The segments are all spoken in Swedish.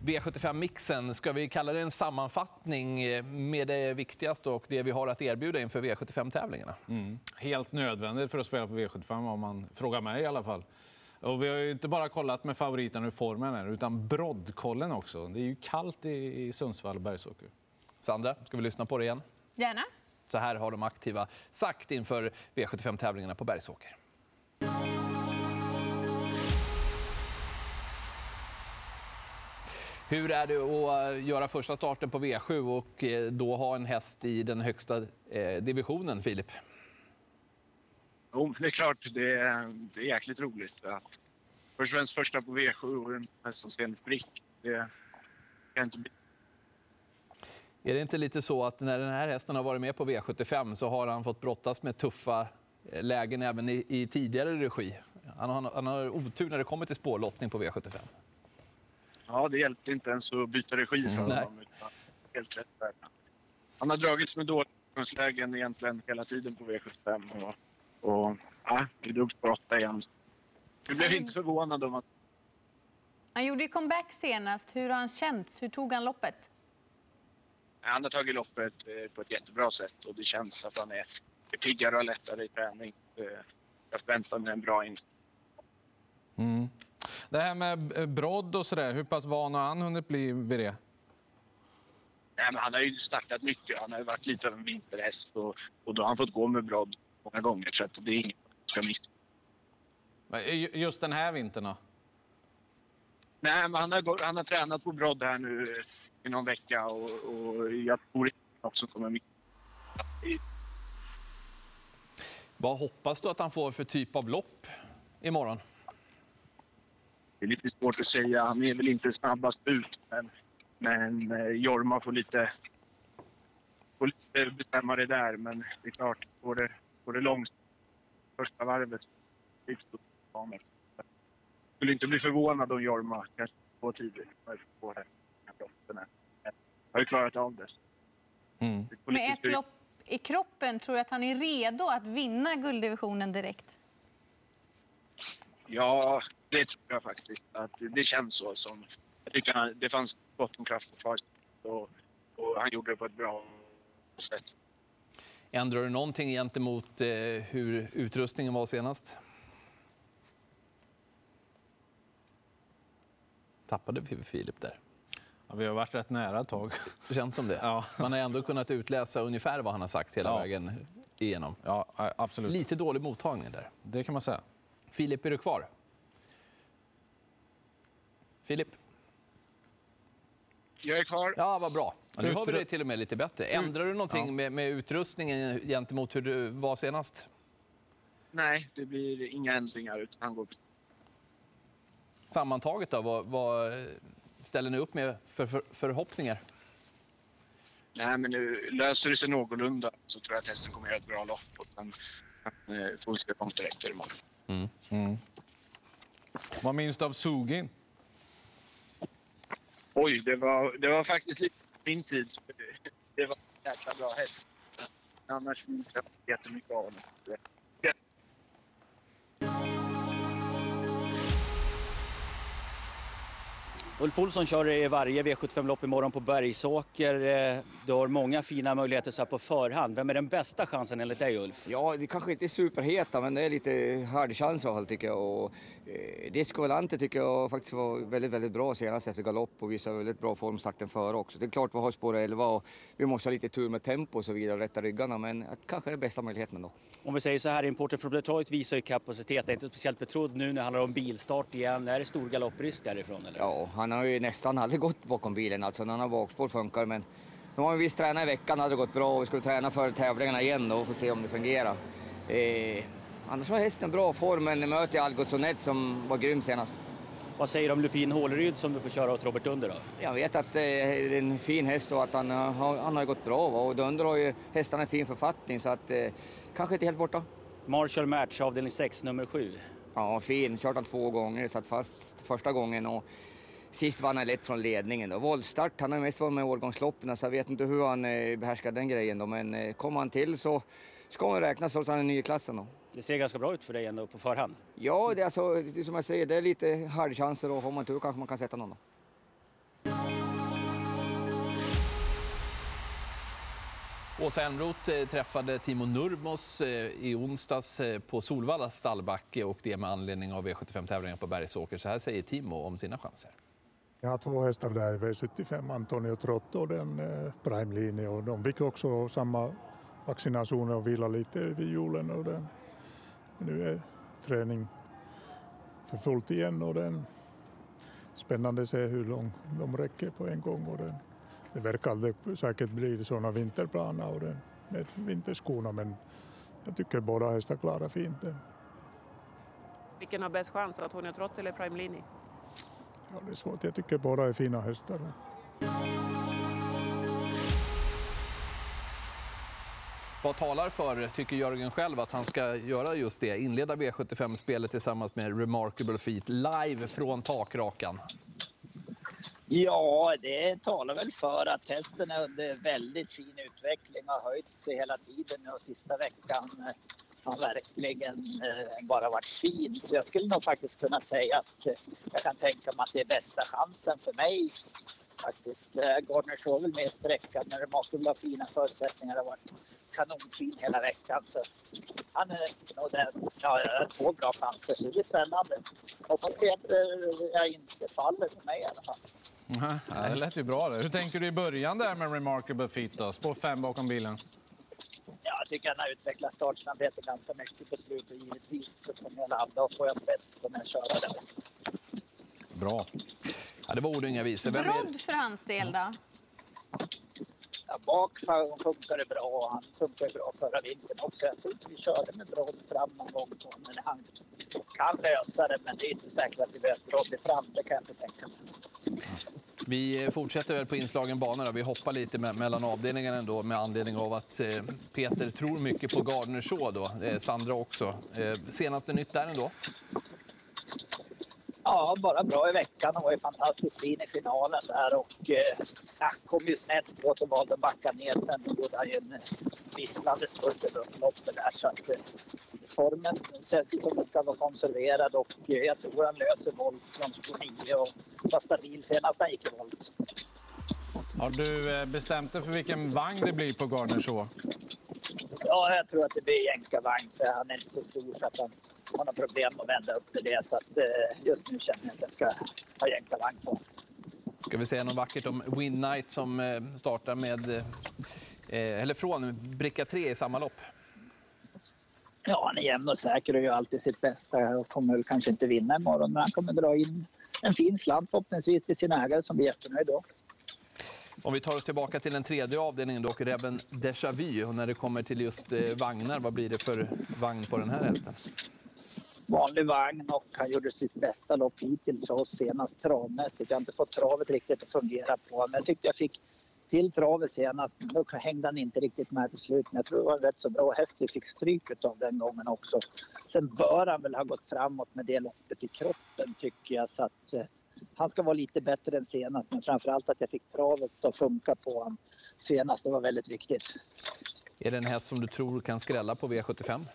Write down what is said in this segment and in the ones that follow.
V75-mixen, ska vi kalla det en sammanfattning eh, med det viktigaste och det vi har att erbjuda inför V75-tävlingarna? Mm. Helt nödvändigt för att spela på V75 om man frågar mig i alla fall. Och vi har ju inte bara kollat med favoriterna hur formen är, utan broddkollen också. Det är ju kallt i Sundsvall och Bergsåker. Sandra, ska vi lyssna på det igen? Gärna. Så här har de aktiva sagt inför V75-tävlingarna på Bergsåker. Hur är det att göra första starten på V7 och eh, då ha en häst i den högsta eh, divisionen, Filip? Jo, det är klart. Det är, det är jäkligt roligt. Att först och främst första på V7 och en häst som en sprick. Det kan inte bli är det inte lite så att när den här hästen har varit med på V75 så har han fått brottas med tuffa eh, lägen även i, i tidigare regi? Han har, han har otur när det kommer till spårlottning på V75. Ja, det hjälpte inte ens att byta regi för mm. honom. Helt rätt där. Han har dragits med dåliga utgångslägen egentligen hela tiden på V75. Och, och ja, vi drogs på åtta igen. Vi blev inte förvånade om att... Han gjorde comeback senast. Hur har han känts? Hur tog han loppet? Han har tagit loppet eh, på ett jättebra sätt och det känns att han är piggare och lättare i träning. Eh, jag förväntar mig en bra insats. Mm. Det här med eh, brodd och sådär, hur pass van har han hunnit bli vid det? Nej, men han har ju startat mycket. Han har varit lite av en vinterhäst och, och då har han fått gå med brodd många gånger så att det är inget som ska missa. Just den här vintern då? Nej, men han har, han har tränat på brodd här nu i någon vecka och, och jag tror inte att som kommer missa. Vad hoppas du att han får för typ av lopp imorgon? Det är lite svårt att säga. Han är väl inte snabbast ut, men, men eh, Jorma får lite, får lite bestämma det där. Men det är klart, går det, går det långt första varvet så skulle inte bli förvånad om Jorma kanske går tidigt på det. Jag har ju klarat av det. Mm. Med ett lopp i kroppen, tror du att han är redo att vinna gulddivisionen direkt? Ja, det tror jag faktiskt. Att det känns så. Som, jag tycker han, det fanns bottenkraft kvar och, och han gjorde det på ett bra sätt. Ändrar du någonting gentemot eh, hur utrustningen var senast? Tappade vi Filip där? Ja, vi har varit rätt nära ett tag. Det känns som det. Ja. Man har ändå kunnat utläsa ungefär vad han har sagt hela ja. vägen igenom. Ja, absolut. Lite dålig mottagning där. Det kan man säga. Filip, är du kvar? Filip? Jag är kvar. Ja, vad bra. Nu hör vi dig till och med lite bättre. Ändrar du någonting ja. med, med utrustningen gentemot hur du var senast? Nej, det blir inga ändringar. Utan han går... Sammantaget då, vad, vad ställer ni upp med för, för förhoppningar? Nej, men nu löser det sig någorlunda så tror jag att hästen kommer att göra ett bra lopp. Och sen eh, får vi se hur långt det räcker imorgon. Mm. Mm. Vad minns du av Sugin? Oj, det var, det var faktiskt lite min tid. Det var en jäkla bra häst. Annars minns jag jättemycket av honom. Ulf Olsson kör i varje V75-lopp imorgon på Bergsåker. Eh, du har många fina möjligheter så på förhand. Vem är den bästa chansen enligt dig Ulf? Ja, det kanske inte är superheta men det är lite halvchans i alla fall tycker jag. Och, eh, Disco Volante tycker jag faktiskt var väldigt, väldigt bra senast efter galopp och visade väldigt bra form starten före också. Det är klart vi har spår 11 och vi måste ha lite tur med tempo och så vidare och rätta ryggarna men kanske är bästa möjligheten då. Om vi säger så här, importen från Detroit visar ju kapacitet. Det är inte speciellt betrodd nu när det handlar om bilstart igen. Är det stor galopprisk därifrån eller? Ja, han har ju nästan aldrig gått bakom bilen alltså. När han har bakspår funkar men de har visst tränat i veckan, hade gått bra och vi skulle träna för tävlingarna igen då och se om det fungerar. Eh, annars var hästen bra form, men möter jag Algotssonet som var grym senast. Vad säger du om Lupin Håleryd som du får köra åt Robert Dunder då? Jag vet att det är en fin häst och att han, har, han har gått bra. Och Dunder har ju hästarna i fin författning så att eh, kanske inte helt borta. Marshall Match, avdelning 6, nummer 7. Ja, fin. Kört han två gånger, satt fast första gången och Sist vann han lätt från ledningen. Då. Våldstart, han har mest varit med i årgångsloppen så jag vet inte hur han eh, behärskar den grejen. Då. Men eh, kommer han till så ska han räknas trots att han är ny i klassen. Då. Det ser ganska bra ut för dig ändå på förhand. Ja, det är alltså, som jag säger, det är lite halvchanser och har man tur kanske man kan sätta någon. Då. Åsa Elmroth eh, träffade Timo Nurmos i onsdags på Solvallas stallbacke och det med anledning av V75-tävlingen på Bergsåker. Så här säger Timo om sina chanser. Jag har två hästar där, V75 Antonio Trotto och den eh, Prime Linje och de fick också samma vaccinationer och vila lite vid julen och den, nu är träning för fullt igen och den spännande att se hur långt de räcker på en gång och den, det verkar säkert bli sådana vinterplaner och den, med vinterskorna men jag tycker båda hästar klarar fint den. Vilken har bäst chans, Antonio Trott eller Prime Line? Ja, det är svårt, jag tycker båda är fina hästar. Vad talar för, tycker Jörgen själv, att han ska göra just det? Inleda V75-spelet tillsammans med Remarkable Feet live från takrakan. Ja, det talar väl för att hästen är under väldigt fin utveckling och har höjts hela tiden och sista veckan har verkligen eh, bara varit fin. Så jag skulle nog faktiskt kunna säga att eh, jag kan tänka mig att det är bästa chansen för mig. Faktiskt. Eh, Gardner såg väl med sträckan när det måste ha fina förutsättningar. Det har varit kanonfin hela veckan. Så han är nog den. Ja, jag har två bra chanser så det blir spännande. Hoppas Peter eh, jag inte faller för mig i alla fall. Ja, det lät ju bra. Det. Hur tänker du i början där med Remarkable Feet? Då? Spår fem bakom bilen. Ja, jag tycker han har utvecklat startsnabbheten ganska mycket på slutet. Givetvis så kommer jag ladda och får jag spets kommer jag köra där. Bra. Ja, det var ord och inga visor. Brodd för hans del då? Ja, bak funkar det bra. Han funkar bra förra vintern också. Jag tror vi körde med Brodd fram någon gång på men han kan lösa det. Men det är inte säkert att vi behöver Brodd fram. Det kan jag inte tänka mig. Vi fortsätter väl på inslagen bana. Då. Vi hoppar lite mellan avdelningarna ändå med anledning av att eh, Peter tror mycket på Gardner Shaw då. Eh, Sandra också. Eh, senaste nytt där ändå? Ja, bara bra i veckan. Han var ju fantastiskt fin i finalen där och eh, kom ju snett på och valde att backa ner. Sen gjorde han ju en visslande spurt över upploppet där så att formen känns som den ska vara konserverad och jag tror han löser volt från spår 9 och var stabil senast han gick i volt. Har du eh, bestämt dig för vilken vagn det blir på Gardner Shaw? Ja, jag tror att det blir jänkarvagn för han är inte så stor så att han har några problem att vända upp till det. Så att eh, just nu känner jag att jag ska ha jänkarvagn på. Ska vi säga något vackert om Win Night som eh, startar med, eller från bricka 3 i samma lopp? Ja, han är jämn och säker och gör alltid sitt bästa och kommer väl kanske inte vinna imorgon men han kommer dra in en fin slant förhoppningsvis till sin ägare som blir jättenöjd då. Om vi tar oss tillbaka till den tredje avdelningen då, och även Déjà Vu. Och när det kommer till just eh, vagnar, vad blir det för vagn på den här hästen? Vanlig vagn och han gjorde sitt bästa lopp hittills oss senast travmässigt. Jag har inte fått travet riktigt att fungera på men jag tyckte jag fick till travet senast. Då hängde han inte riktigt med till slut men jag tror det var en rätt så bra häst vi fick stryk av den gången också. Sen bör han väl ha gått framåt med det loppet i kroppen tycker jag så att eh, han ska vara lite bättre än senast men framförallt att jag fick travet att funka på honom senast. Det var väldigt viktigt. Är det en häst som du tror kan skrälla på V75?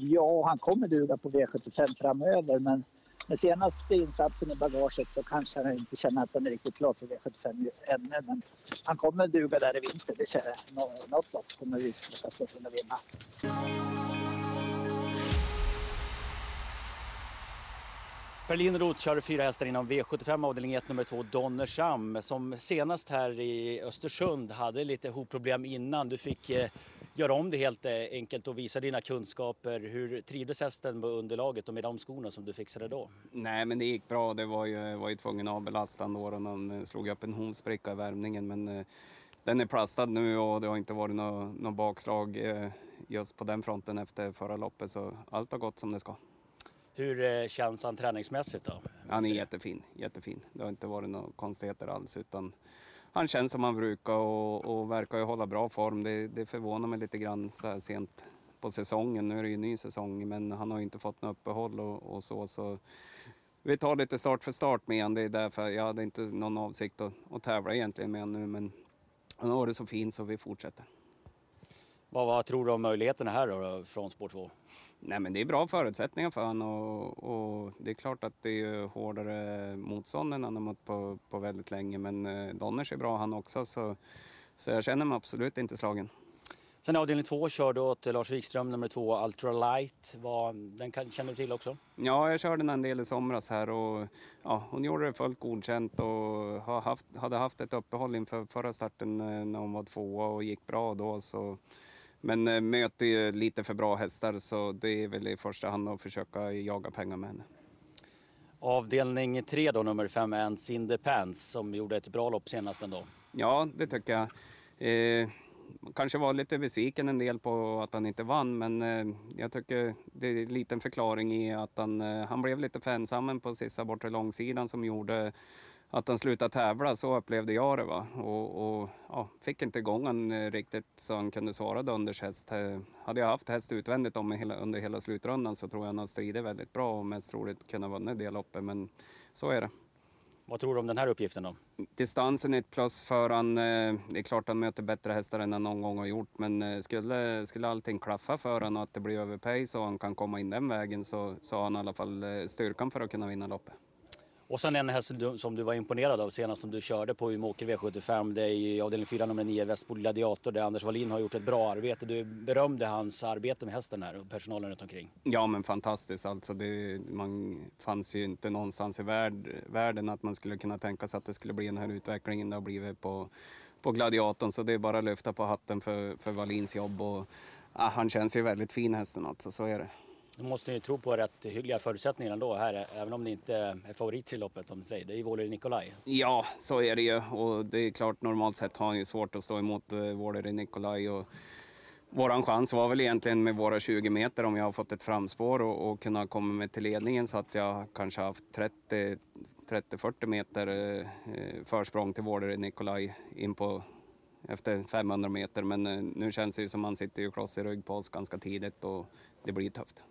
Ja, han kommer duga på V75 framöver men med senaste insatsen i bagaget så kanske han inte känner att han är riktigt klar för V75 ännu. Men han kommer duga där i vinter, det känner jag. Något lopp kommer vi att kunna vinna. Berlin Roth kör fyra hästar inom V75 avdelning 1 nummer 2 Donnersham som senast här i Östersund hade lite hovproblem innan. Du fick eh, göra om det helt enkelt och visa dina kunskaper. Hur trivdes hästen med underlaget och med de skorna som du fixade då? Nej, men det gick bra. Det var ju, var ju tvungen att avbelasta då och den slog upp en hovspricka i värmningen. Men eh, den är plastad nu och det har inte varit något, något bakslag eh, just på den fronten efter förra loppet så allt har gått som det ska. Hur eh, känns han träningsmässigt då? Han är jättefin, jättefin. Det har inte varit några konstigheter alls utan han känns som han brukar och, och verkar ju hålla bra form. Det, det förvånar mig lite grann så här sent på säsongen. Nu är det ju ny säsong men han har ju inte fått något uppehåll och, och så. så vi tar lite start för start med honom. Det är därför jag hade inte någon avsikt att, att tävla egentligen med honom nu men han har varit så fin så vi fortsätter. Vad, vad tror du om möjligheterna här då, från spår 2? Nej, men det är bra förutsättningar för honom och, och, det är klart att det är hårdare motstånd än han har mött på, på väldigt länge. Men eh, Donners är bra han också så Så jag känner mig absolut inte slagen. Sen avdelning två kör du åt Lars Wikström, nummer två, Ultralight. Den kan, känner du till också? Ja, jag körde den en del i somras här och ja, hon gjorde det fullt godkänt och har haft, hade haft ett uppehåll inför förra starten eh, när hon var tvåa och gick bra då. Så, men äh, möter ju lite för bra hästar så det är väl i första hand att försöka jaga pengar med henne. Avdelning tre då, nummer fem, Ants in the Pants, som gjorde ett bra lopp senast ändå. Ja, det tycker jag. Eh, kanske var lite besviken en del på att han inte vann, men eh, jag tycker det är en liten förklaring i att han, eh, han blev lite för ensam på sista bortre långsidan som gjorde att han slutade tävla. Så upplevde jag det. Va? Och, och ja, fick inte igång han eh, riktigt så han kunde svara Dunders häst. Eh, hade jag haft häst utvändigt om hela, under hela slutrundan så tror jag han har stridit väldigt bra och mest troligt kunnat vinna det loppet. Men så är det. Vad tror du om den här uppgiften då? Distansen är ett plus för han. Eh, det är klart han möter bättre hästar än han någon gång har gjort. Men skulle, skulle allting klaffa för honom och att det blir överpace och han kan komma in den vägen så, så har han i alla fall styrkan för att kunna vinna loppet. Och sen en häst som du var imponerad av senast som du körde på Umeåker V75. Det är i avdelning 4 nummer 9 Västbo Gladiator där Anders Wallin har gjort ett bra arbete. Du berömde hans arbete med hästen här och personalen runt omkring. Ja men fantastiskt alltså. Det man fanns ju inte någonstans i värld, världen att man skulle kunna tänka sig att det skulle bli den här utvecklingen det har blivit på, på Gladiatorn. Så det är bara att lyfta på hatten för, för Wallins jobb. Och, ah, han känns ju väldigt fin hästen alltså, så är det. Då måste ni tro på rätt hyggliga förutsättningar ändå här, även om ni inte är favorit i loppet som du säger. Det är ju Våler Nikolaj. Ja, så är det ju. Och det är klart, normalt sett har han ju svårt att stå emot eh, Våler Nikolaj. Och våran chans var väl egentligen med våra 20 meter om jag har fått ett framspår och, och kunnat komma med till ledningen så att jag kanske haft 30-40 meter eh, försprång till Vålered Nikolaj in på efter 500 meter. Men eh, nu känns det ju som att han sitter ju kloss i rygg på oss ganska tidigt och det blir tufft.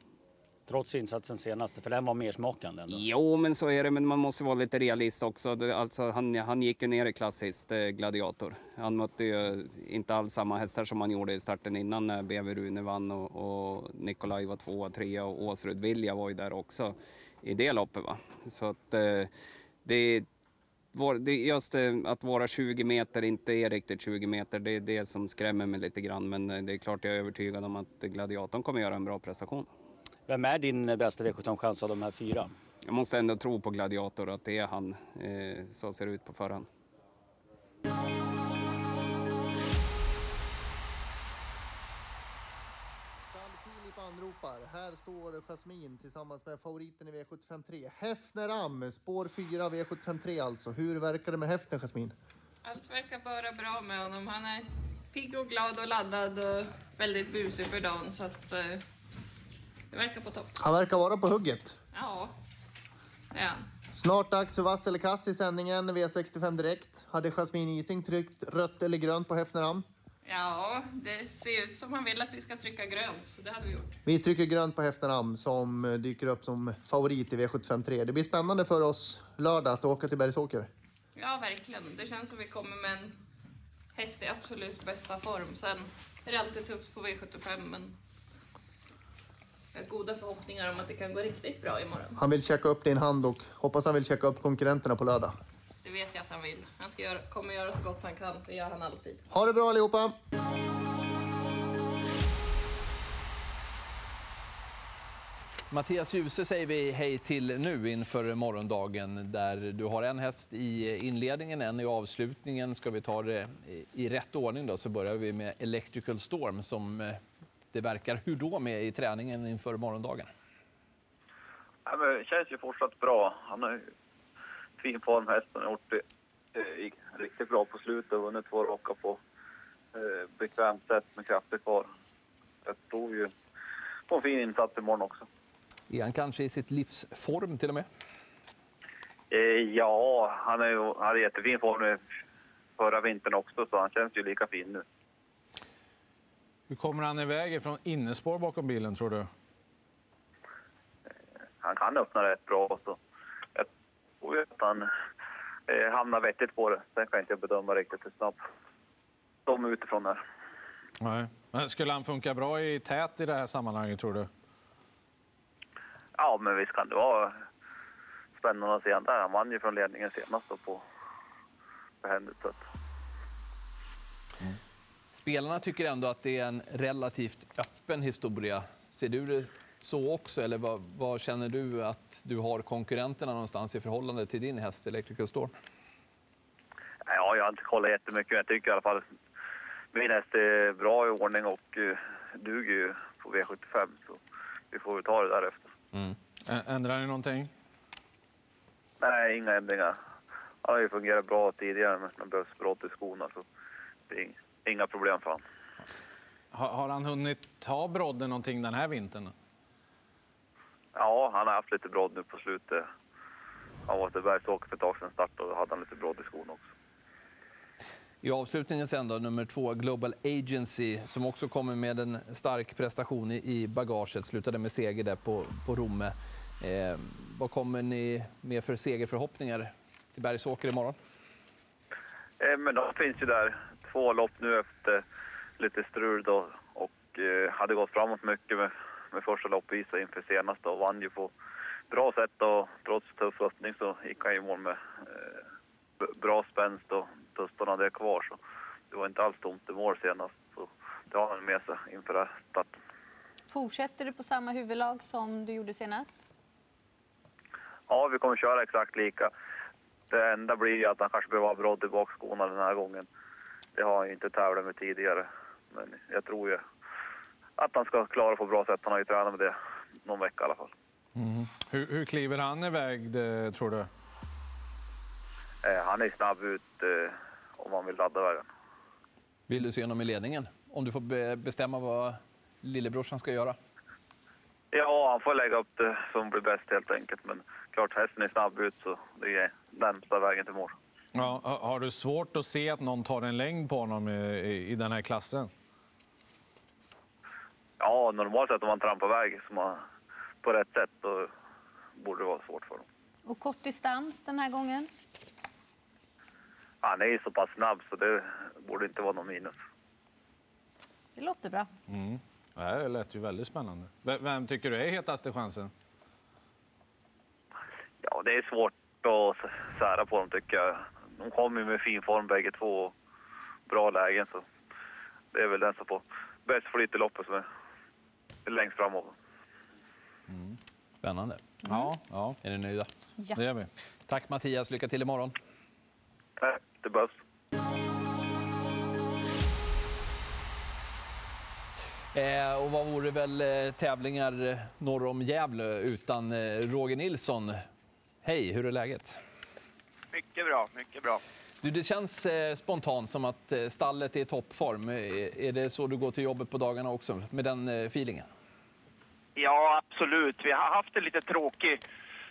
Trots insatsen senaste, för den var mer smakande. Ändå. Jo, men så är det. Men man måste vara lite realist också. Alltså, han, han gick ju ner i klassiskt, eh, Gladiator. Han mötte ju inte alls samma hästar som han gjorde i starten innan när BV Rune vann och, och Nikolaj var tvåa, trea och Åsrud Vilja var ju där också i det loppet. Va? Så att eh, det det just eh, att våra 20 meter inte är riktigt 20 meter, det är det som skrämmer mig lite grann. Men eh, det är klart jag är övertygad om att Gladiatorn kommer göra en bra prestation. Vem är din bästa V75-chans av de här fyra? Jag måste ändå tro på Gladiator, att det är han. Eh, så ser det ut på förhand. anropar. Här står Jasmin tillsammans med favoriten i V75 3. Hefner Am, spår 4 V75 3 alltså. Hur verkar det med Hefner, Jasmin? Allt verkar bara bra med honom. Han är pigg och glad och laddad och väldigt busig för dagen. Så att, eh, verkar på topp. Han verkar vara på hugget. Ja, det är han. Snart dags för vass eller kass i sändningen V65 Direkt. Hade Jasmin Ising tryckt rött eller grönt på Hefneram? Ja, det ser ut som han vill att vi ska trycka grönt, så det hade vi gjort. Vi trycker grönt på Hefneram som dyker upp som favorit i V75 3. Det blir spännande för oss lördag att åka till Bergsåker. Ja, verkligen. Det känns som vi kommer med en häst i absolut bästa form. Sen är det alltid tufft på V75, men jag har goda förhoppningar om att det kan gå riktigt bra imorgon. Han vill checka upp din hand och hoppas han vill checka upp konkurrenterna på lördag. Det vet jag att han vill. Han ska göra, kommer göra så gott han kan. Det gör han alltid. Ha det bra allihopa! Mattias Djuse säger vi hej till nu inför morgondagen där du har en häst i inledningen, en i avslutningen. Ska vi ta det i rätt ordning då så börjar vi med Electrical Storm som eh, det verkar. Hur då med i träningen inför morgondagen? Ja, men det känns ju fortsatt bra. Han har fin form hästen har gjort det eh, riktigt bra på slutet och vunnit två raka på eh, bekvämt sätt med krafter kvar. Jag tror ju på en fin insats imorgon också. Är han kanske i sitt livsform till och med? Eh, ja, han, är ju, hade jättefin form förra vintern också så han känns ju lika fin nu. Hur kommer han iväg från innespår bakom bilen tror du? Han kan öppna rätt bra. Så jag tror att han eh, hamnar vettigt på det. Sen kan jag inte bedöma riktigt hur snabbt de är utifrån här. Nej. Men skulle han funka bra i tät i det här sammanhanget tror du? Ja, men visst kan det vara spännande att se han där. Han vann ju från ledningen senast på, på Henrik. Spelarna tycker ändå att det är en relativt öppen historia. Ser du det så också, eller vad, vad känner du att du har konkurrenterna någonstans i förhållande till din häst Electrical Storm? Ja, jag har inte kollat jättemycket, men jag tycker i alla fall min häst är bra i ordning och uh, duger ju på V75. Så vi får ta det därefter. Mm. Ändrar ni någonting? Nej, inga ändringar. Han har ju fungerat bra tidigare, men det behövs brodd i skorna. Så det är inga problem för honom. Har, har han hunnit ta brodden någonting den här vintern? Ja, han har haft lite brodd nu på slutet. Han var till Bergsåker för ett tag sedan start och då hade han lite brodd i skorna också. I avslutningen sen då, nummer två, Global Agency, som också kommer med en stark prestation i bagaget. Slutade med seger där på, på Romme. Eh, vad kommer ni med för segerförhoppningar till Bergsåker imorgon? Eh, men de finns ju där. Två lopp nu efter lite strul då och eh, hade gått framåt mycket med, med första loppet inför senaste och vann ju på bra sätt och trots tuff öppning så gick han i mål med eh, bra spänst och tustarna där kvar så det var inte alls tomt i mål senast. Så det har han med sig inför starten. Fortsätter du på samma huvudlag som du gjorde senast? Ja, vi kommer köra exakt lika. Det enda blir ju att han kanske behöver ha brodd i bakskorna den här gången. Det har han ju inte tävlat med tidigare. Men jag tror ju att han ska klara på bra sätt. Han har ju tränat med det någon vecka i alla fall. Mm. Hur, hur kliver han iväg, det, tror du? Eh, han är snabb ut eh, om han vill ladda vägen. Vill du se honom i ledningen? Om du får be bestämma vad lillebrorsan ska göra? Ja, han får lägga upp det som blir bäst helt enkelt. Men klart, hästen är snabb ut så det är närmsta vägen till mål. Ja, har du svårt att se att någon tar en längd på honom i, i den här klassen? Ja, normalt sett om man trampar väg som man, på rätt sätt då borde det vara svårt för honom. Och kort distans den här gången? Han är ju så pass snabb så det borde inte vara någon minus. Det låter bra. Mm. Det lät ju väldigt spännande. Vem tycker du är hetaste chansen? Ja, det är svårt att sära på dem tycker jag. De kommer med fin form bägge två och bra lägen så det är väl den som får bäst flyt i loppet som är längst fram. Mm. Spännande. Mm. Ja, ja. Är ni nöjda? Ja. Det är vi. Tack Mattias, lycka till imorgon. Tack, det behövs. Eh, och vad vore väl eh, tävlingar norr om Gävle utan eh, Roger Nilsson? Hej, hur är läget? Mycket bra, mycket bra. Du, det känns eh, spontant som att eh, stallet är i toppform. Är, är det så du går till jobbet på dagarna också, med den eh, feelingen? Ja, absolut. Vi har haft en lite tråkig,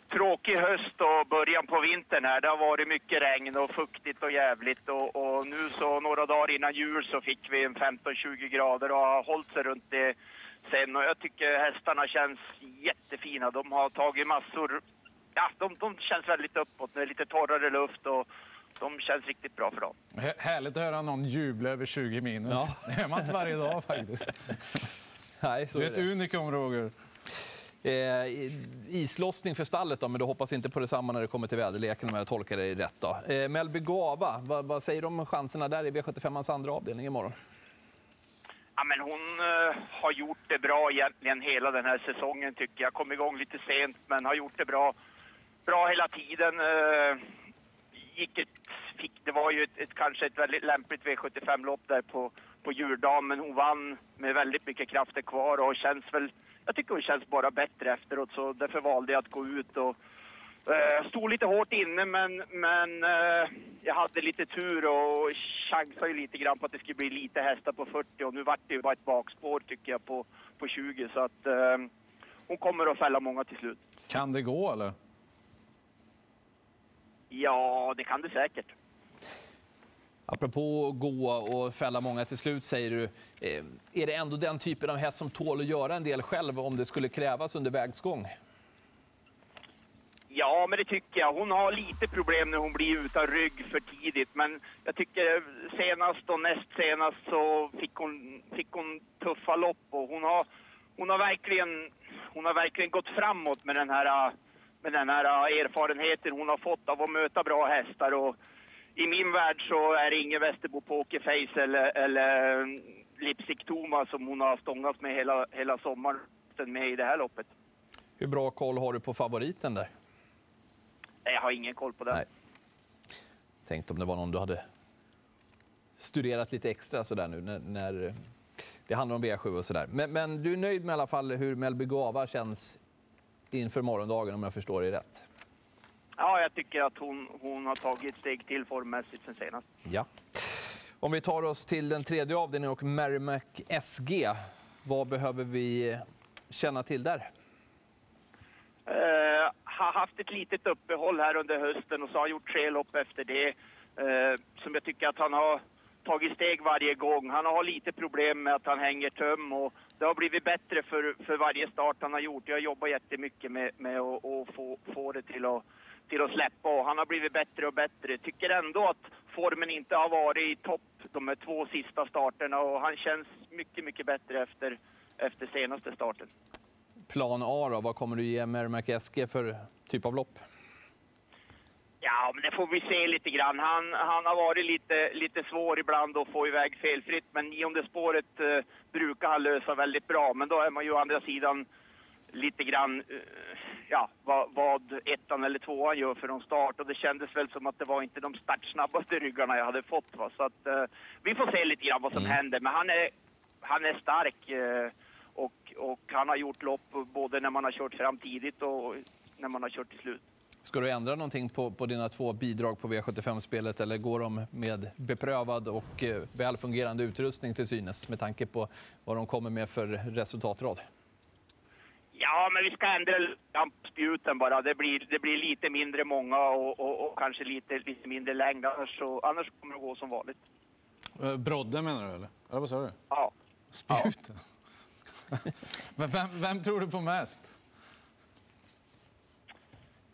tråkig höst och början på vintern här. Det har varit mycket regn och fuktigt och jävligt. Och, och nu så några dagar innan jul så fick vi en 15-20 grader och har hållit sig runt det sen. Och jag tycker hästarna känns jättefina. De har tagit massor ja, de, de känns väldigt uppåt. Det är lite torrare luft och de känns riktigt bra för dem. Härligt att höra någon jubla över 20 minus. Ja. Det är man inte varje dag faktiskt. Nej, så du är ett unikum, Roger. Eh, islossning för stallet då, men du hoppas inte på detsamma när det kommer till väderleken om jag tolkar dig rätt. Då. Eh, Melby Gava, vad, vad, säger du om chanserna där i V75ans andra avdelning imorgon? Ja, men hon uh, har gjort det bra egentligen hela den här säsongen tycker jag. Kom igång lite sent men har gjort det bra bra hela tiden. Uh, gick ett, fick, det var ju ett, ett, kanske ett väldigt lämpligt V75-lopp där på, på juldagen, men hon vann med väldigt mycket krafter kvar och känns väl, jag tycker hon känns bara bättre efteråt så därför valde jag att gå ut och uh, stod lite hårt inne men, men uh, jag hade lite tur och chansade lite grann på att det skulle bli lite hästar på 40 och nu vart det ju bara ett bakspår tycker jag på, på 20 så att uh, hon kommer att fälla många till slut. Kan det gå eller? Ja, det kan det säkert. Apropå gå och fälla många till slut, säger du. Eh, är det ändå den typen av häst som tål att göra en del själv om det skulle krävas under vägs gång? Ja, men det tycker jag. Hon har lite problem när hon blir utan rygg för tidigt. Men jag tycker senast och näst senast så fick hon, fick hon tuffa lopp. Och hon, har, hon, har verkligen, hon har verkligen gått framåt med den här med den här erfarenheten hon har fått av att möta bra hästar. Och i min värld så är det ingen Västerbo Pokerface eller, eller mm, Lipstick Toma som hon har stångats med hela, hela sommaren med i det här loppet. Hur bra koll har du på favoriten där? Jag har ingen koll på det. Nej. Tänkte om det var någon du hade studerat lite extra sådär nu när, när det handlar om V7 och sådär. Men, men du är nöjd med i alla fall hur Melby Gava känns inför morgondagen om jag förstår dig rätt? Ja, jag tycker att hon, hon har tagit ett steg till formmässigt sen senast. Ja. Om vi tar oss till den tredje avdelningen och Merrimack SG. Vad behöver vi känna till där? Uh, har haft ett litet uppehåll här under hösten och så har gjort tre lopp efter det. Uh, som jag tycker att han har tagit steg varje gång. Han har lite problem med att han hänger töm och det har blivit bättre för, för varje start han har gjort. Jag jobbar jättemycket med, med att, och få, få det till att, till att släppa och han har blivit bättre och bättre. Tycker ändå att formen inte har varit i topp de här två sista starterna och han känns mycket, mycket bättre efter, efter senaste starten. Plan A då, vad kommer du ge Merrimack SG för typ av lopp? Ja, men det får vi se lite grann. Han, han har varit lite, lite svår ibland att få iväg felfritt, men nionde spåret eh, brukar han lösa väldigt bra. Men då är man ju å andra sidan lite grann eh, ja, vad, vad ettan eller tvåan gör för någon start. Och det kändes väl som att det var inte de startsnabbaste ryggarna jag hade fått. Va? Så att, eh, vi får se lite grann vad som Mm. händer. Men han är, han är stark eh, och, och han har gjort lopp både när man har kört fram tidigt och när man har kört till slut. Ska du ändra någonting på, på dina två bidrag på V75-spelet eller går de med beprövad och eh, välfungerande utrustning till synes med tanke på vad de kommer med för resultatrad? Ja, men vi ska ändra spjuten bara. Det blir, det blir lite mindre många och, och, och kanske lite, lite mindre längd. Annars, så, annars kommer det gå som vanligt. Eh, Brodde menar du eller? Eller vad sa du? Ja. Spjuten? Men vem, vem tror du på mest?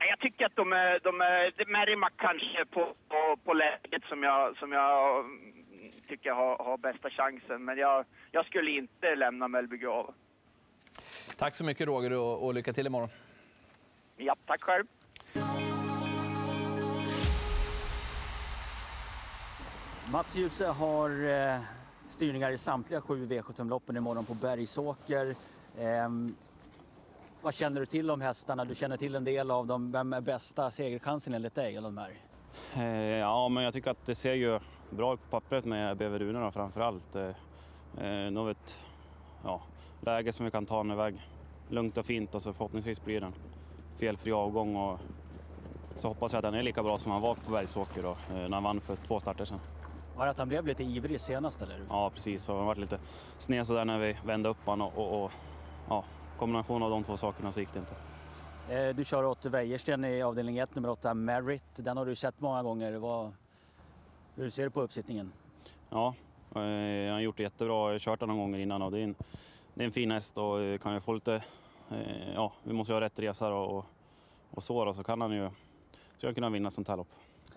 Jag tycker att de är, de är det är Merrimack kanske på, på, på läget som jag, som jag mm, tycker har, har bästa chansen. Men jag, jag skulle inte lämna Mellby Grav. Tack så mycket Roger och, och lycka till imorgon. Ja, tack själv. Mats Djuse har eh, styrningar i samtliga sju V75-loppen imorgon på Bergsåker. Vad känner du till om hästarna? Du känner till en del av dem. Vem är bästa segerchansen enligt dig av de här? Eh, Ja, men jag tycker att det ser ju bra ut på pappret med Beverunerna framför allt. Eh, eh, Något ja, läge som vi kan ta en iväg lugnt och fint och så förhoppningsvis blir det en felfri avgång. Och så hoppas jag att den är lika bra som han var på Bergsåker då, eh, när han vann för två starter sedan. Var det att han blev lite ivrig senast eller? Ja, precis. Han var lite sned sådär när vi vände upp honom och, och, och ja, kombination av de två sakerna så gick det inte. Eh, du kör åt Wäjersten i avdelning 1, nummer 8, Merit. Den har du sett många gånger. Vad, hur ser du på uppsittningen? Ja, eh, jag har gjort det jättebra. Jag har kört den några gånger innan och det är en, det är en fin häst och eh, kan jag få lite, eh, ja, vi måste ha rätt resa och, och så då, så kan han ju, så jag kunna vinna sånt här lopp.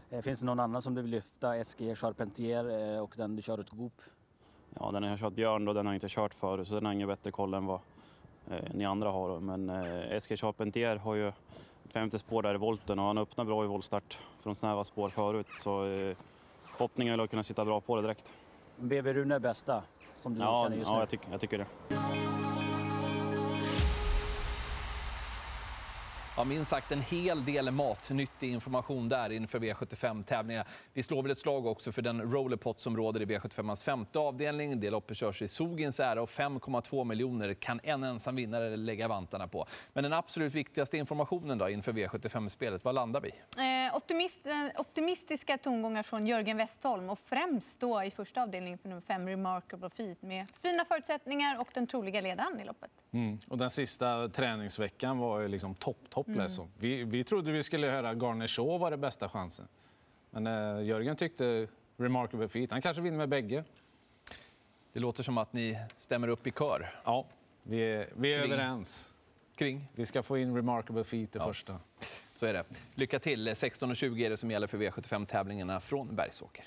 Eh, finns det någon annan som du vill lyfta? SG Charpentier eh, och den du kör åt Goop? Ja, den har jag kört Björn då, den har jag inte kört förut så den har ingen bättre koll än vad eh, ni andra har. Men eh, SG Charpentier har ju femte spår där i volten och han öppnar bra i voltstart från snäva spår förut så eh, förhoppningen är att kunna sitta bra på det direkt. BB Rune är bästa som du Ja, känner just ja nu? jag, tycker, jag tycker det. Ja, minst sagt en hel del matnyttig information där inför V75-tävlingarna. Vi slår väl ett slag också för den rollerpot som råder i V75ans femte avdelning. Det loppet körs i Sogins ära och 5,2 miljoner kan en ensam vinnare lägga vantarna på. Men den absolut viktigaste informationen då inför V75-spelet, vad landar vi? Eh, optimist, eh, optimistiska tongångar från Jörgen Westholm och främst då i första avdelningen på nummer fem, Remarkable Feet med fina förutsättningar och den troliga ledaren i loppet. Mm. Och den sista träningsveckan var ju liksom topp, topp Mm. liksom. vi, vi trodde vi skulle höra Garner Shaw var det bästa chansen. Men eh, Jörgen tyckte Remarkable Feet. Han kanske vinner med bägge. Det låter som att ni stämmer upp i kör. Ja, vi är, vi är Kring- överens. Kring? Vi ska få in Remarkable Feet i Ja. första. Så är det. Lycka till. 16.20 är det som gäller för V75-tävlingarna från Bergsåker.